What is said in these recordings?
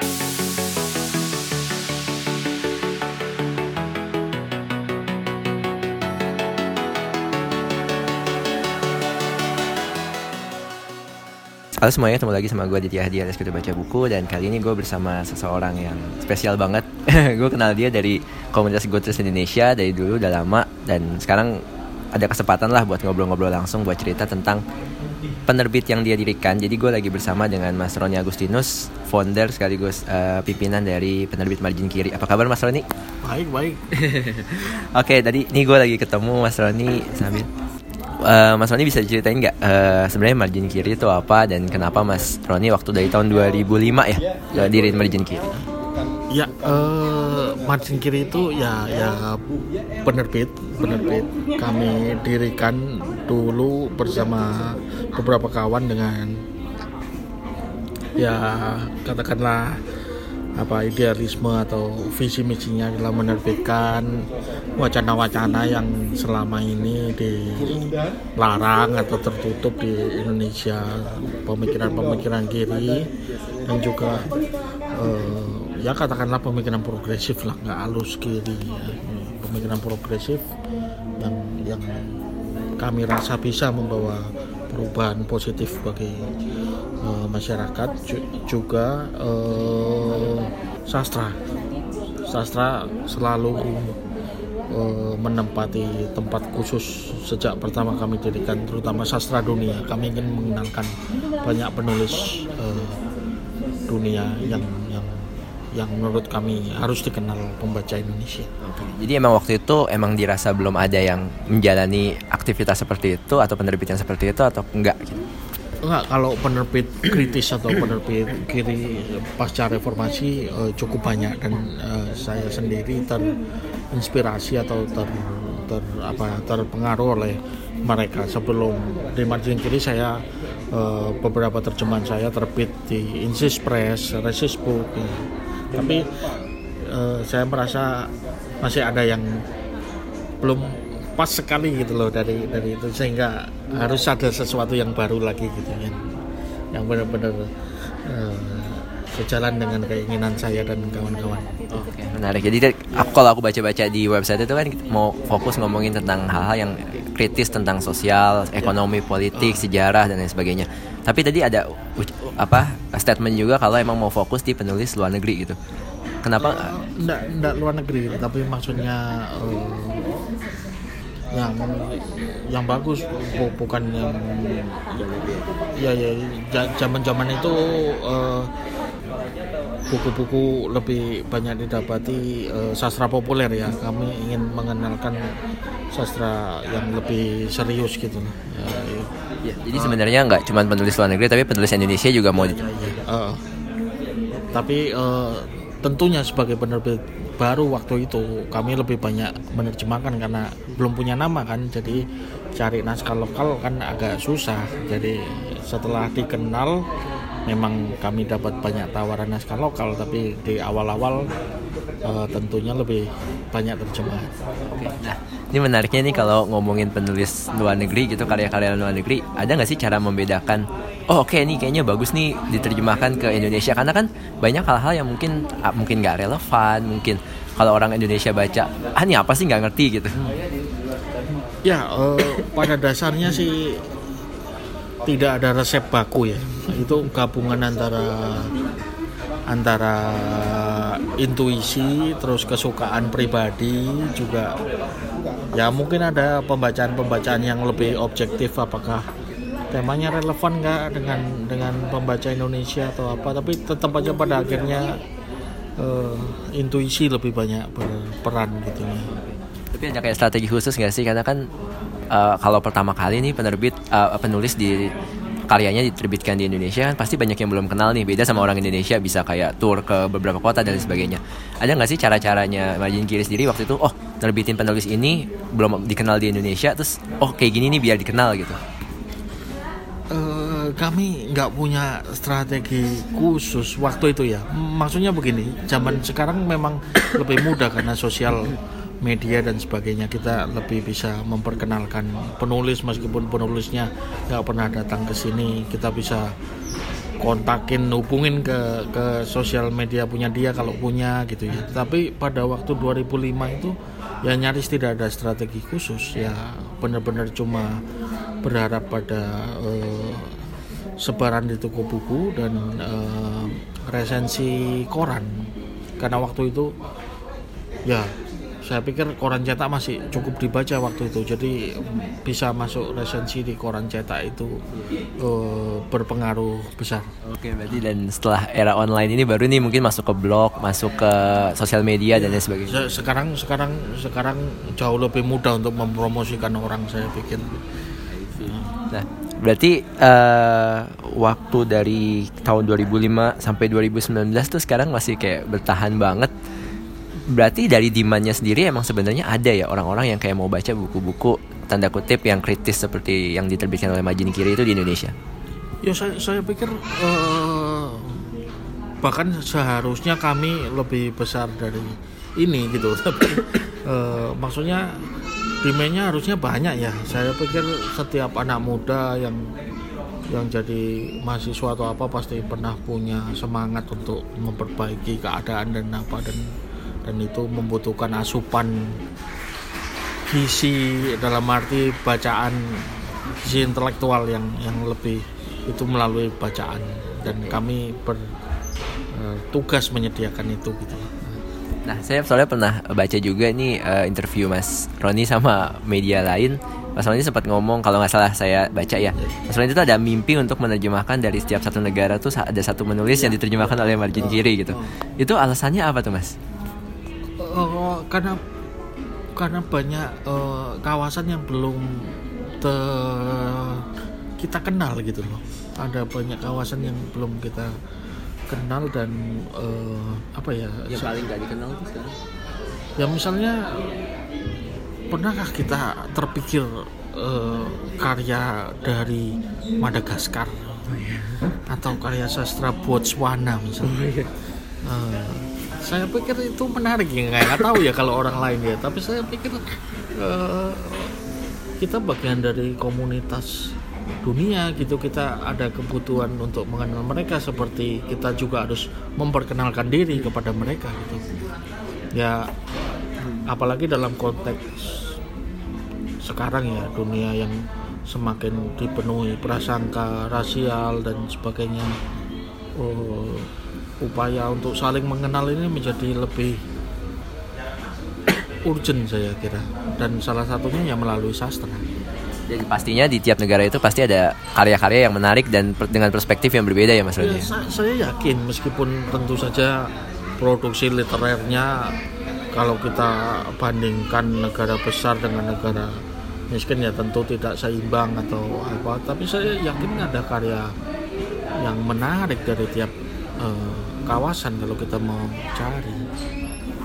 Halo semuanya, ketemu lagi sama gue Ditya Hadi alias Baca Buku Dan kali ini gue bersama seseorang yang spesial banget. Gue kenal dia dari komunitas Goodreads Indonesia Dari dulu udah lama Dan sekarang ada kesempatan lah buat ngobrol-ngobrol langsung Buat cerita tentang penerbit yang dia dirikan Jadi gue lagi bersama dengan Mas Roni Agustinus Founder sekaligus uh, pimpinan dari penerbit Margin Kiri Apa kabar Mas Roni? Baik, baik Oke, tadi ini gue lagi ketemu Mas Roni sambil uh, Mas Roni bisa ceritain nggak uh, sebenarnya margin kiri itu apa dan kenapa Mas Roni waktu dari tahun 2005 ya diriin margin kiri? Ya, uh, margin kiri itu ya ya penerbit penerbit kami dirikan dulu bersama beberapa kawan dengan ya katakanlah apa idealisme atau visi misinya adalah menerbitkan wacana-wacana yang selama ini dilarang atau tertutup di Indonesia pemikiran-pemikiran kiri dan juga eh, ya katakanlah pemikiran progresif lah nggak halus kiri ya. pemikiran progresif yang yang kami rasa bisa membawa perubahan positif bagi uh, masyarakat juga uh, sastra. Sastra selalu uh, menempati tempat khusus sejak pertama kami dirikan terutama sastra dunia. Kami ingin mengenalkan banyak penulis uh, dunia yang yang yang menurut kami harus dikenal pembaca Indonesia. Jadi emang waktu itu emang dirasa belum ada yang menjalani aktivitas seperti itu atau penerbit yang seperti itu atau enggak gitu? Enggak, kalau penerbit kritis atau penerbit kiri pasca reformasi uh, cukup banyak dan uh, saya sendiri terinspirasi atau ter, ter apa terpengaruh oleh mereka sebelum di margin kiri saya uh, beberapa terjemahan saya terbit di Insis Press, Resist Book ya. Tapi uh, saya merasa masih ada yang belum pas sekali gitu loh dari dari itu sehingga harus ada sesuatu yang baru lagi gitu ya yang benar-benar uh, sejalan dengan keinginan saya dan kawan-kawan. Oke, menarik. Jadi kalau aku baca-baca di website itu kan mau fokus ngomongin tentang hal-hal yang kritis tentang sosial, ekonomi, politik, uh. sejarah dan lain sebagainya. Tapi tadi ada apa statement juga kalau emang mau fokus di penulis luar negeri gitu. Kenapa? Uh, enggak, enggak luar negeri, tapi maksudnya uh, yang yang bagus bukan yang ya ya zaman zaman itu buku-buku lebih banyak didapati uh, sastra populer ya. Kami ingin mengenalkan sastra yang lebih serius gitu ya, ya, jadi uh, sebenarnya nggak cuma penulis luar negeri tapi penulis Indonesia juga mau ya, ya, uh, tapi uh, tentunya sebagai penerbit baru waktu itu kami lebih banyak menerjemahkan karena belum punya nama kan. Jadi cari naskah lokal kan agak susah. Jadi setelah dikenal memang kami dapat banyak tawaran naskah lokal tapi di awal-awal uh, tentunya lebih banyak terjemahan. Oke, nah ini menariknya nih kalau ngomongin penulis luar negeri gitu karya-karya luar negeri ada nggak sih cara membedakan oh oke okay, nih kayaknya bagus nih diterjemahkan ke Indonesia karena kan banyak hal-hal yang mungkin ah, mungkin nggak relevan mungkin kalau orang Indonesia baca ah ini apa sih nggak ngerti gitu. Ya uh, pada dasarnya sih tidak ada resep baku ya. Itu gabungan antara antara intuisi terus kesukaan pribadi juga. Ya mungkin ada pembacaan-pembacaan yang lebih objektif apakah temanya relevan nggak dengan dengan pembaca Indonesia atau apa. Tapi tetap aja pada akhirnya uh, intuisi lebih banyak berperan gitu ya. Tapi ada kayak strategi khusus nggak sih? Karena kan uh, kalau pertama kali nih penerbit uh, penulis di karyanya diterbitkan di Indonesia kan pasti banyak yang belum kenal nih. Beda sama orang Indonesia bisa kayak tour ke beberapa kota dan sebagainya. Ada nggak sih cara-caranya Margin Kiri sendiri waktu itu oh nerbitin penulis ini belum dikenal di Indonesia terus oh kayak gini nih biar dikenal gitu? Uh, kami nggak punya strategi khusus waktu itu ya. Maksudnya begini zaman sekarang memang lebih mudah karena sosial media dan sebagainya kita lebih bisa memperkenalkan penulis meskipun penulisnya nggak pernah datang ke sini kita bisa kontakin hubungin ke ke sosial media punya dia kalau punya gitu ya. Tapi pada waktu 2005 itu ya nyaris tidak ada strategi khusus ya benar-benar cuma berharap pada uh, sebaran di toko buku dan uh, resensi koran. Karena waktu itu ya saya pikir koran cetak masih cukup dibaca waktu itu. Jadi bisa masuk resensi di koran cetak itu uh, berpengaruh besar. Oke berarti dan setelah era online ini baru nih mungkin masuk ke blog masuk ke sosial media dan lain sebagainya. Sekarang sekarang sekarang jauh lebih mudah untuk mempromosikan orang saya pikir. Nah berarti uh, waktu dari tahun 2005 sampai 2019 tuh sekarang masih kayak bertahan banget berarti dari demandnya sendiri emang sebenarnya ada ya orang-orang yang kayak mau baca buku-buku tanda kutip yang kritis seperti yang diterbitkan oleh Majin Kiri itu di Indonesia? Ya saya saya pikir uh, bahkan seharusnya kami lebih besar dari ini gitu tapi uh, maksudnya demandnya harusnya banyak ya saya pikir setiap anak muda yang yang jadi mahasiswa atau apa pasti pernah punya semangat untuk memperbaiki keadaan dan apa dan dan itu membutuhkan asupan gizi dalam arti bacaan gizi intelektual yang yang lebih itu melalui bacaan dan kami bertugas menyediakan itu gitu. Nah, saya soalnya pernah baca juga nih uh, interview Mas Roni sama media lain. Mas Roni sempat ngomong kalau nggak salah saya baca ya. Mas Roni itu ada mimpi untuk menerjemahkan dari setiap satu negara tuh ada satu menulis yang diterjemahkan oleh margin kiri gitu. Itu alasannya apa tuh Mas? Karena karena banyak uh, kawasan yang belum te, kita kenal gitu loh. Ada banyak kawasan yang belum kita kenal dan uh, apa ya yang paling gak dikenal tuh sekarang? Ya misalnya pernahkah kita terpikir uh, karya dari Madagaskar? Oh, iya. atau karya sastra Botswana misalnya? Uh, saya pikir itu menarik ya nggak tahu ya kalau orang lain ya. Tapi saya pikir uh, kita bagian dari komunitas dunia gitu. Kita ada kebutuhan untuk mengenal mereka seperti kita juga harus memperkenalkan diri kepada mereka gitu. Ya apalagi dalam konteks sekarang ya dunia yang semakin dipenuhi prasangka rasial dan sebagainya. Oh, upaya untuk saling mengenal ini menjadi lebih urgent saya kira dan salah satunya ya melalui sastra. Jadi pastinya di tiap negara itu pasti ada karya-karya yang menarik dan per, dengan perspektif yang berbeda ya Mas Rodi. Ya, saya, saya yakin meskipun tentu saja produksi literernya kalau kita bandingkan negara besar dengan negara miskin ya tentu tidak seimbang atau apa tapi saya yakin ada karya yang menarik dari tiap uh, kawasan kalau kita mau cari.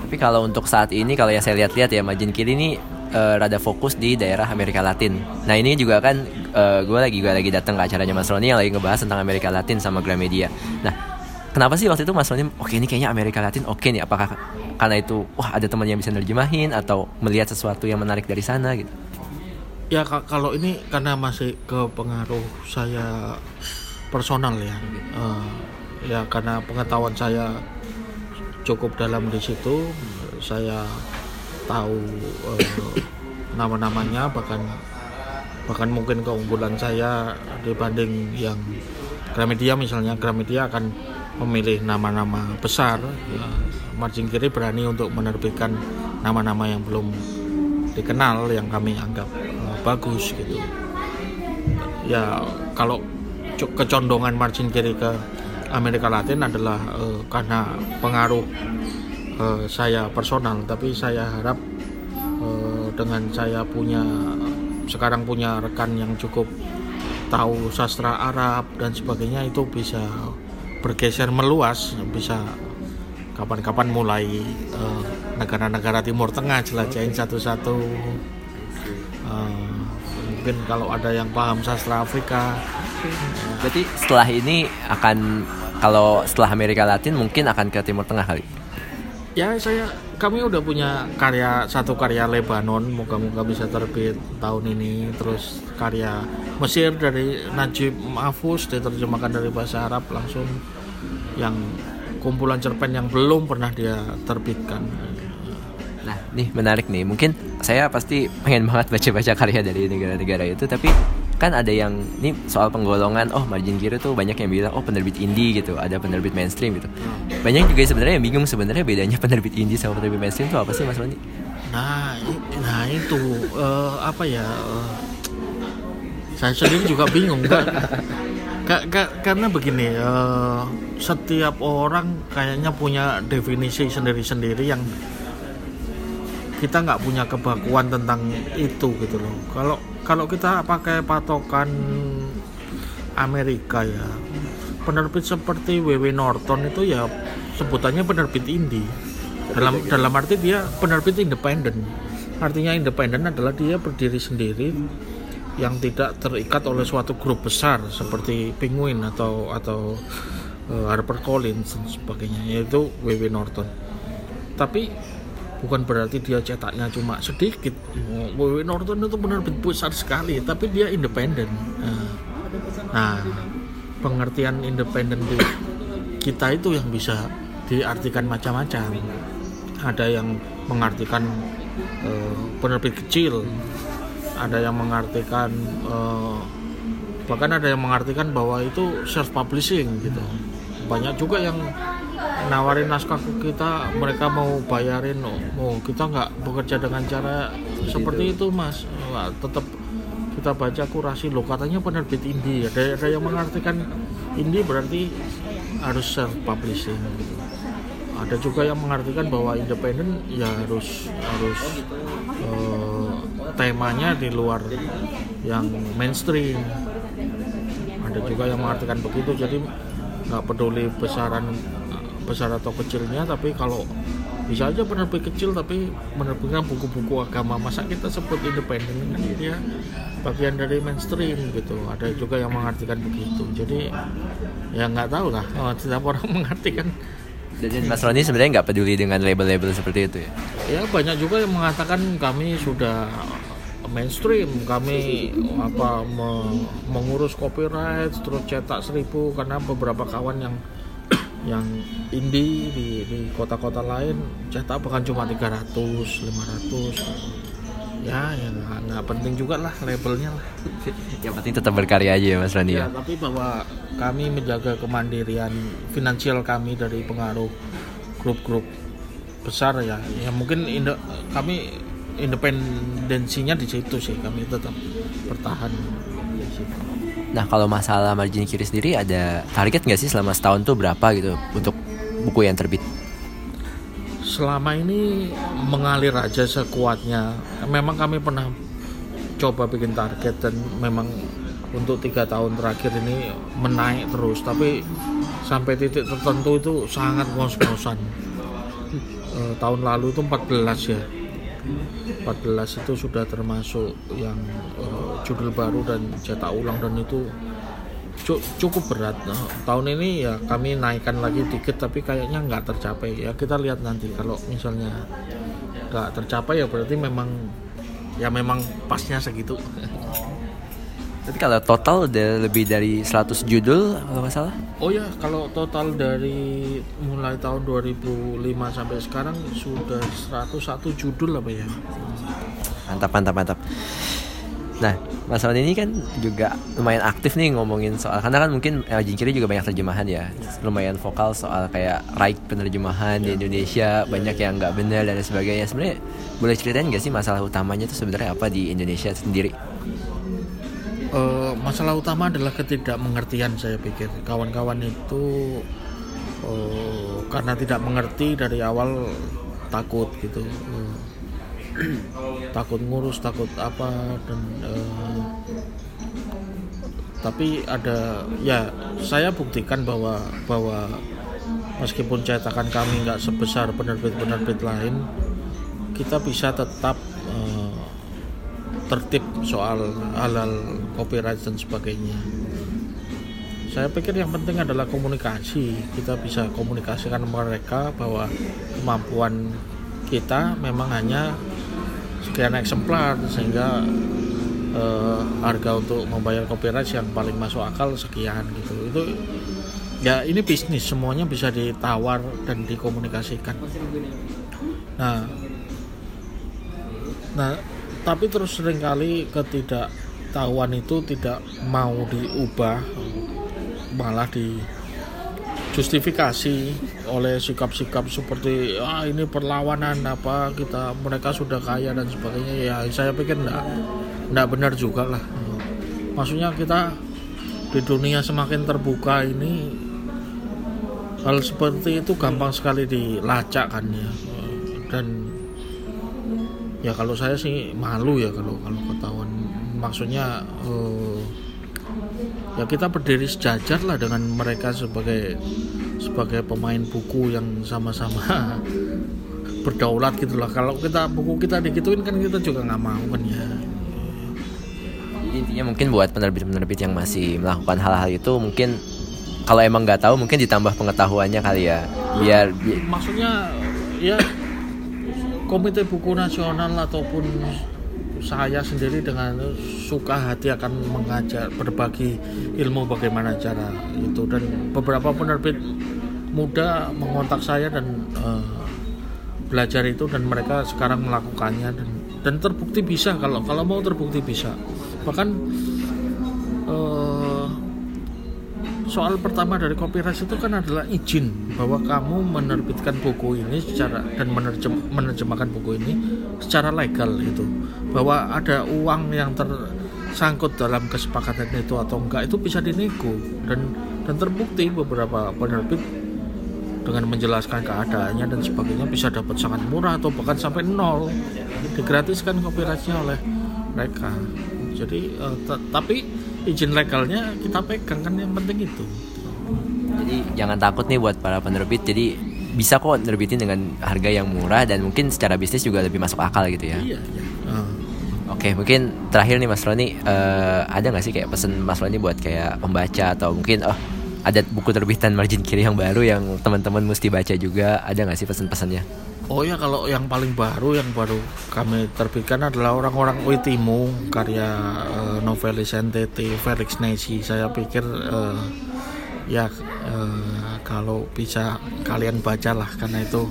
Tapi kalau untuk saat ini kalau yang saya lihat-lihat ya Majin Kiri ini uh, rada fokus di daerah Amerika Latin. Nah ini juga kan uh, gue lagi gue lagi datang ke acaranya Mas Roni yang lagi ngebahas tentang Amerika Latin sama Gramedia. Nah kenapa sih waktu itu Mas Roni oke okay, ini kayaknya Amerika Latin oke okay nih apakah karena itu wah ada teman yang bisa nerjemahin atau melihat sesuatu yang menarik dari sana gitu? Ya kalau ini karena masih ke pengaruh saya personal ya. Uh, ya karena pengetahuan saya cukup dalam di situ saya tahu uh, nama-namanya bahkan bahkan mungkin keunggulan saya dibanding yang Gramedia misalnya Gramedia akan memilih nama-nama besar ya, margin kiri berani untuk menerbitkan nama-nama yang belum dikenal yang kami anggap uh, bagus gitu. Ya kalau kecondongan margin kiri ke Amerika Latin adalah uh, karena pengaruh uh, saya personal. Tapi saya harap uh, dengan saya punya sekarang punya rekan yang cukup tahu sastra Arab dan sebagainya itu bisa bergeser meluas bisa kapan-kapan mulai negara-negara uh, Timur Tengah jelajahin satu-satu. Uh, mungkin kalau ada yang paham sastra Afrika Berarti setelah ini akan kalau setelah Amerika Latin mungkin akan ke Timur Tengah kali. ya saya kami udah punya karya satu karya Lebanon moga-moga bisa terbit tahun ini terus karya Mesir dari Najib Mahfuz diterjemahkan dari bahasa Arab langsung yang kumpulan cerpen yang belum pernah dia terbitkan Nah, nih menarik nih. Mungkin saya pasti pengen banget baca-baca karya dari negara-negara itu, tapi kan ada yang nih soal penggolongan. Oh, margin kiri tuh banyak yang bilang, oh penerbit indie gitu, ada penerbit mainstream gitu. Banyak juga sebenarnya yang bingung sebenarnya bedanya penerbit indie sama penerbit mainstream itu apa sih, Mas Roni? Nah, nah itu uh, apa ya? Uh, saya sendiri juga bingung kan. karena begini, uh, setiap orang kayaknya punya definisi sendiri-sendiri yang kita nggak punya kebakuan tentang itu gitu loh. Kalau kalau kita pakai patokan Amerika ya penerbit seperti WW Norton itu ya sebutannya penerbit indie. Dalam dalam arti dia penerbit independen. Artinya independen adalah dia berdiri sendiri yang tidak terikat oleh suatu grup besar seperti Penguin atau atau uh, Harper Collins dan sebagainya yaitu WW Norton. Tapi bukan berarti dia cetaknya cuma sedikit. WW Norton itu penerbit besar sekali tapi dia independen. Nah, nah pengertian independen di kita itu yang bisa diartikan macam-macam. Ada yang mengartikan uh, penerbit kecil ada yang mengartikan uh, bahkan ada yang mengartikan bahwa itu self publishing gitu. Banyak juga yang nawarin naskah ke kita mereka mau bayarin oh, oh kita nggak bekerja dengan cara seperti itu. mas. Nah, tetap kita baca kurasi. Lo katanya penerbit indie ada ada yang mengartikan indie berarti harus self publishing gitu. ada juga yang mengartikan bahwa independen ya harus harus uh, temanya di luar yang mainstream. Ada juga yang mengartikan begitu. Jadi nggak peduli besaran besar atau kecilnya tapi kalau bisa aja penerbit kecil tapi menerbitkan buku-buku agama masa kita sebut independen kan dia bagian dari mainstream gitu. Ada juga yang mengartikan begitu. Jadi ya nggak tahu lah oh, setiap orang mengartikan. Dan Mas Roni sebenarnya nggak peduli dengan label-label seperti itu ya? Ya banyak juga yang mengatakan kami sudah mainstream kami apa me, mengurus copyright terus cetak seribu karena beberapa kawan yang yang indie di di kota-kota lain cetak bukan cuma 300 500 ya ya nggak penting juga lah labelnya lah. Yang penting tetap berkarya aja ya Mas Randi ya, ya? tapi bahwa kami menjaga kemandirian finansial kami dari pengaruh grup-grup besar ya. Ya mungkin kami independensinya di situ sih kami tetap bertahan. Nah kalau masalah margin kiri sendiri ada target nggak sih selama setahun tuh berapa gitu untuk buku yang terbit? Selama ini mengalir aja sekuatnya. Memang kami pernah coba bikin target dan memang untuk tiga tahun terakhir ini menaik terus. Tapi sampai titik tertentu itu sangat ngos-ngosan. E, tahun lalu itu 14 ya. 14 itu sudah termasuk yang uh, judul baru dan cetak ulang dan itu cukup berat. Nah, tahun ini ya kami naikkan lagi dikit tapi kayaknya nggak tercapai. Ya kita lihat nanti kalau misalnya nggak tercapai ya berarti memang ya memang pasnya segitu Tapi kalau total udah lebih dari 100 judul kalau nggak salah? Oh ya, kalau total dari mulai tahun 2005 sampai sekarang sudah 101 judul apa ya? Mantap, mantap, mantap. Nah, Mas ini kan juga lumayan aktif nih ngomongin soal karena kan mungkin El Jinkiri juga banyak terjemahan ya, lumayan vokal soal kayak right penerjemahan ya. di Indonesia banyak yang nggak benar dan sebagainya. Sebenarnya boleh ceritain nggak sih masalah utamanya itu sebenarnya apa di Indonesia sendiri? Uh, masalah utama adalah ketidakmengertian saya pikir. Kawan-kawan itu uh, karena tidak mengerti dari awal takut gitu. Uh, takut ngurus takut apa dan uh, tapi ada ya saya buktikan bahwa bahwa meskipun cetakan kami nggak sebesar penerbit-penerbit lain kita bisa tetap tertib soal halal copyright dan sebagainya. Saya pikir yang penting adalah komunikasi. Kita bisa komunikasikan mereka bahwa kemampuan kita memang hanya sekian eksemplar sehingga eh, harga untuk membayar copyright yang paling masuk akal sekian gitu. Itu ya ini bisnis semuanya bisa ditawar dan dikomunikasikan. Nah nah tapi terus sering kali ketidaktahuan itu tidak mau diubah malah di justifikasi oleh sikap-sikap seperti ah ini perlawanan apa kita mereka sudah kaya dan sebagainya. Ya saya pikir enggak enggak benar juga lah maksudnya kita di dunia semakin terbuka ini hal seperti itu gampang sekali dilacak kan ya. Dan ya kalau saya sih malu ya kalau kalau ketahuan maksudnya uh, ya kita berdiri sejajar lah dengan mereka sebagai sebagai pemain buku yang sama-sama berdaulat gitulah kalau kita buku kita dikituin kan kita juga nggak mau kan ya. Jadi intinya mungkin buat penerbit-penerbit yang masih melakukan hal-hal itu mungkin kalau emang nggak tahu mungkin ditambah pengetahuannya kali ya. Biar bi maksudnya ya komite buku nasional ataupun saya sendiri dengan suka hati akan mengajar berbagi ilmu bagaimana cara itu. Dan beberapa penerbit muda mengontak saya dan uh, belajar itu dan mereka sekarang melakukannya dan dan terbukti bisa kalau kalau mau terbukti bisa. Bahkan uh, soal pertama dari copyright itu kan adalah izin bahwa kamu menerbitkan buku ini secara dan menerjem, menerjemahkan buku ini secara legal itu bahwa ada uang yang tersangkut dalam kesepakatan itu atau enggak itu bisa dinego dan dan terbukti beberapa penerbit dengan menjelaskan keadaannya dan sebagainya bisa dapat sangat murah atau bahkan sampai nol. Digratiskan copyrightnya oleh mereka. Jadi uh, tapi izin legalnya kita pegang kan yang penting itu. Jadi jangan takut nih buat para penerbit. Jadi bisa kok nerbitin dengan harga yang murah dan mungkin secara bisnis juga lebih masuk akal gitu ya. Iya iya. Uh. Oke, mungkin terakhir nih Mas Roni, uh, ada nggak sih kayak pesen Mas Roni buat kayak pembaca atau mungkin oh ada buku terbitan margin kiri yang baru yang teman-teman mesti baca juga, ada nggak sih pesan-pesannya? Oh ya kalau yang paling baru yang baru kami terbitkan adalah orang-orang Witimu karya uh, novelis NTT Felix Nesi. Saya pikir uh, ya uh, kalau bisa kalian bacalah karena itu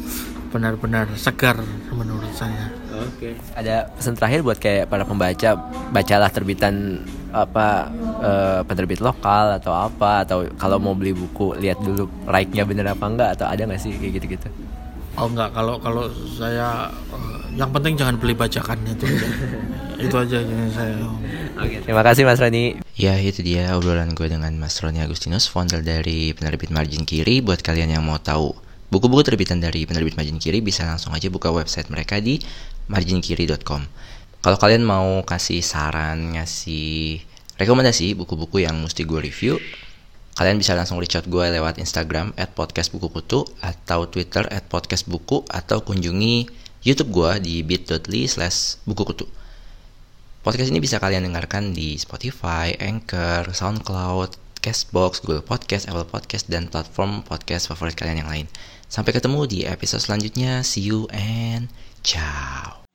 benar-benar segar menurut saya. Oke. Okay. Ada pesan terakhir buat kayak para pembaca, bacalah terbitan apa uh, penerbit lokal atau apa atau kalau mau beli buku lihat dulu like-nya bener apa enggak atau ada nggak sih kayak gitu-gitu? Oh enggak, kalau kalau saya uh, yang penting jangan beli bajakan itu aja. itu aja yang saya. Oke, terima kasih Mas Roni. Ya, itu dia obrolan gue dengan Mas Roni Agustinus, founder dari penerbit Margin Kiri. Buat kalian yang mau tahu buku-buku terbitan dari penerbit Margin Kiri bisa langsung aja buka website mereka di marginkiri.com. Kalau kalian mau kasih saran, ngasih rekomendasi buku-buku yang mesti gue review, kalian bisa langsung reach out gue lewat Instagram at podcastbukukutu atau Twitter at podcastbuku atau kunjungi YouTube gue di bit.ly slash bukukutu. Podcast ini bisa kalian dengarkan di Spotify, Anchor, SoundCloud, Castbox, Google Podcast, Apple Podcast, dan platform podcast favorit kalian yang lain. Sampai ketemu di episode selanjutnya. See you and ciao.